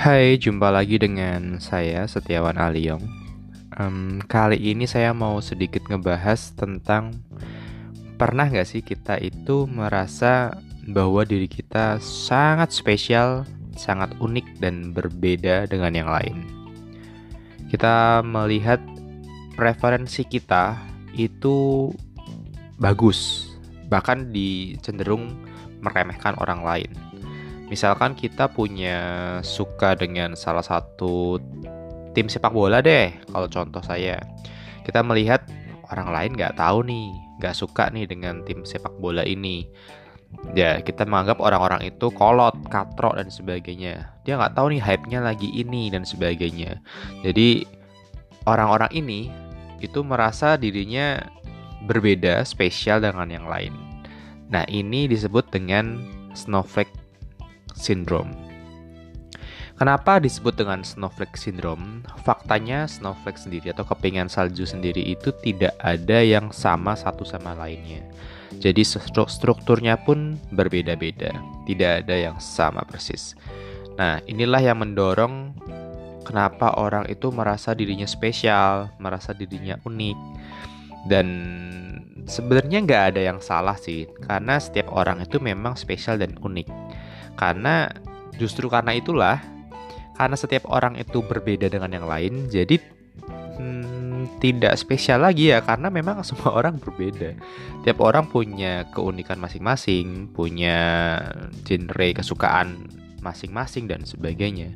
Hai, jumpa lagi dengan saya Setiawan Aliong. Um, kali ini saya mau sedikit ngebahas tentang pernah nggak sih kita itu merasa bahwa diri kita sangat spesial, sangat unik dan berbeda dengan yang lain. Kita melihat preferensi kita itu bagus, bahkan dicenderung meremehkan orang lain misalkan kita punya suka dengan salah satu tim sepak bola deh kalau contoh saya. Kita melihat orang lain nggak tahu nih nggak suka nih dengan tim sepak bola ini. Ya kita menganggap orang-orang itu kolot katrok dan sebagainya. Dia nggak tahu nih hype-nya lagi ini dan sebagainya. Jadi orang-orang ini itu merasa dirinya berbeda spesial dengan yang lain. Nah ini disebut dengan snowflake syndrome. Kenapa disebut dengan snowflake syndrome? Faktanya snowflake sendiri atau kepingan salju sendiri itu tidak ada yang sama satu sama lainnya. Jadi strukturnya pun berbeda-beda, tidak ada yang sama persis. Nah, inilah yang mendorong kenapa orang itu merasa dirinya spesial, merasa dirinya unik. Dan sebenarnya nggak ada yang salah sih, karena setiap orang itu memang spesial dan unik karena justru karena itulah karena setiap orang itu berbeda dengan yang lain jadi hmm, tidak spesial lagi ya karena memang semua orang berbeda. Tiap orang punya keunikan masing-masing punya genre kesukaan masing-masing dan sebagainya.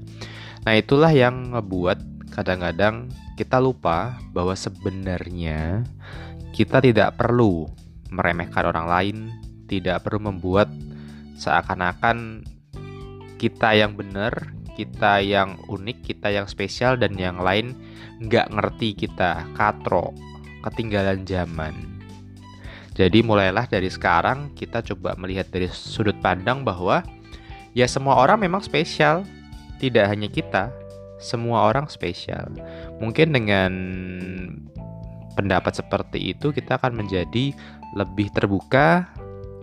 Nah itulah yang ngebuat kadang-kadang kita lupa bahwa sebenarnya kita tidak perlu meremehkan orang lain tidak perlu membuat seakan-akan kita yang benar, kita yang unik, kita yang spesial dan yang lain nggak ngerti kita, katro, ketinggalan zaman. Jadi mulailah dari sekarang kita coba melihat dari sudut pandang bahwa ya semua orang memang spesial, tidak hanya kita, semua orang spesial. Mungkin dengan pendapat seperti itu kita akan menjadi lebih terbuka,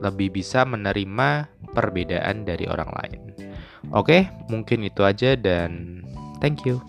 lebih bisa menerima perbedaan dari orang lain. Oke, mungkin itu aja dan thank you.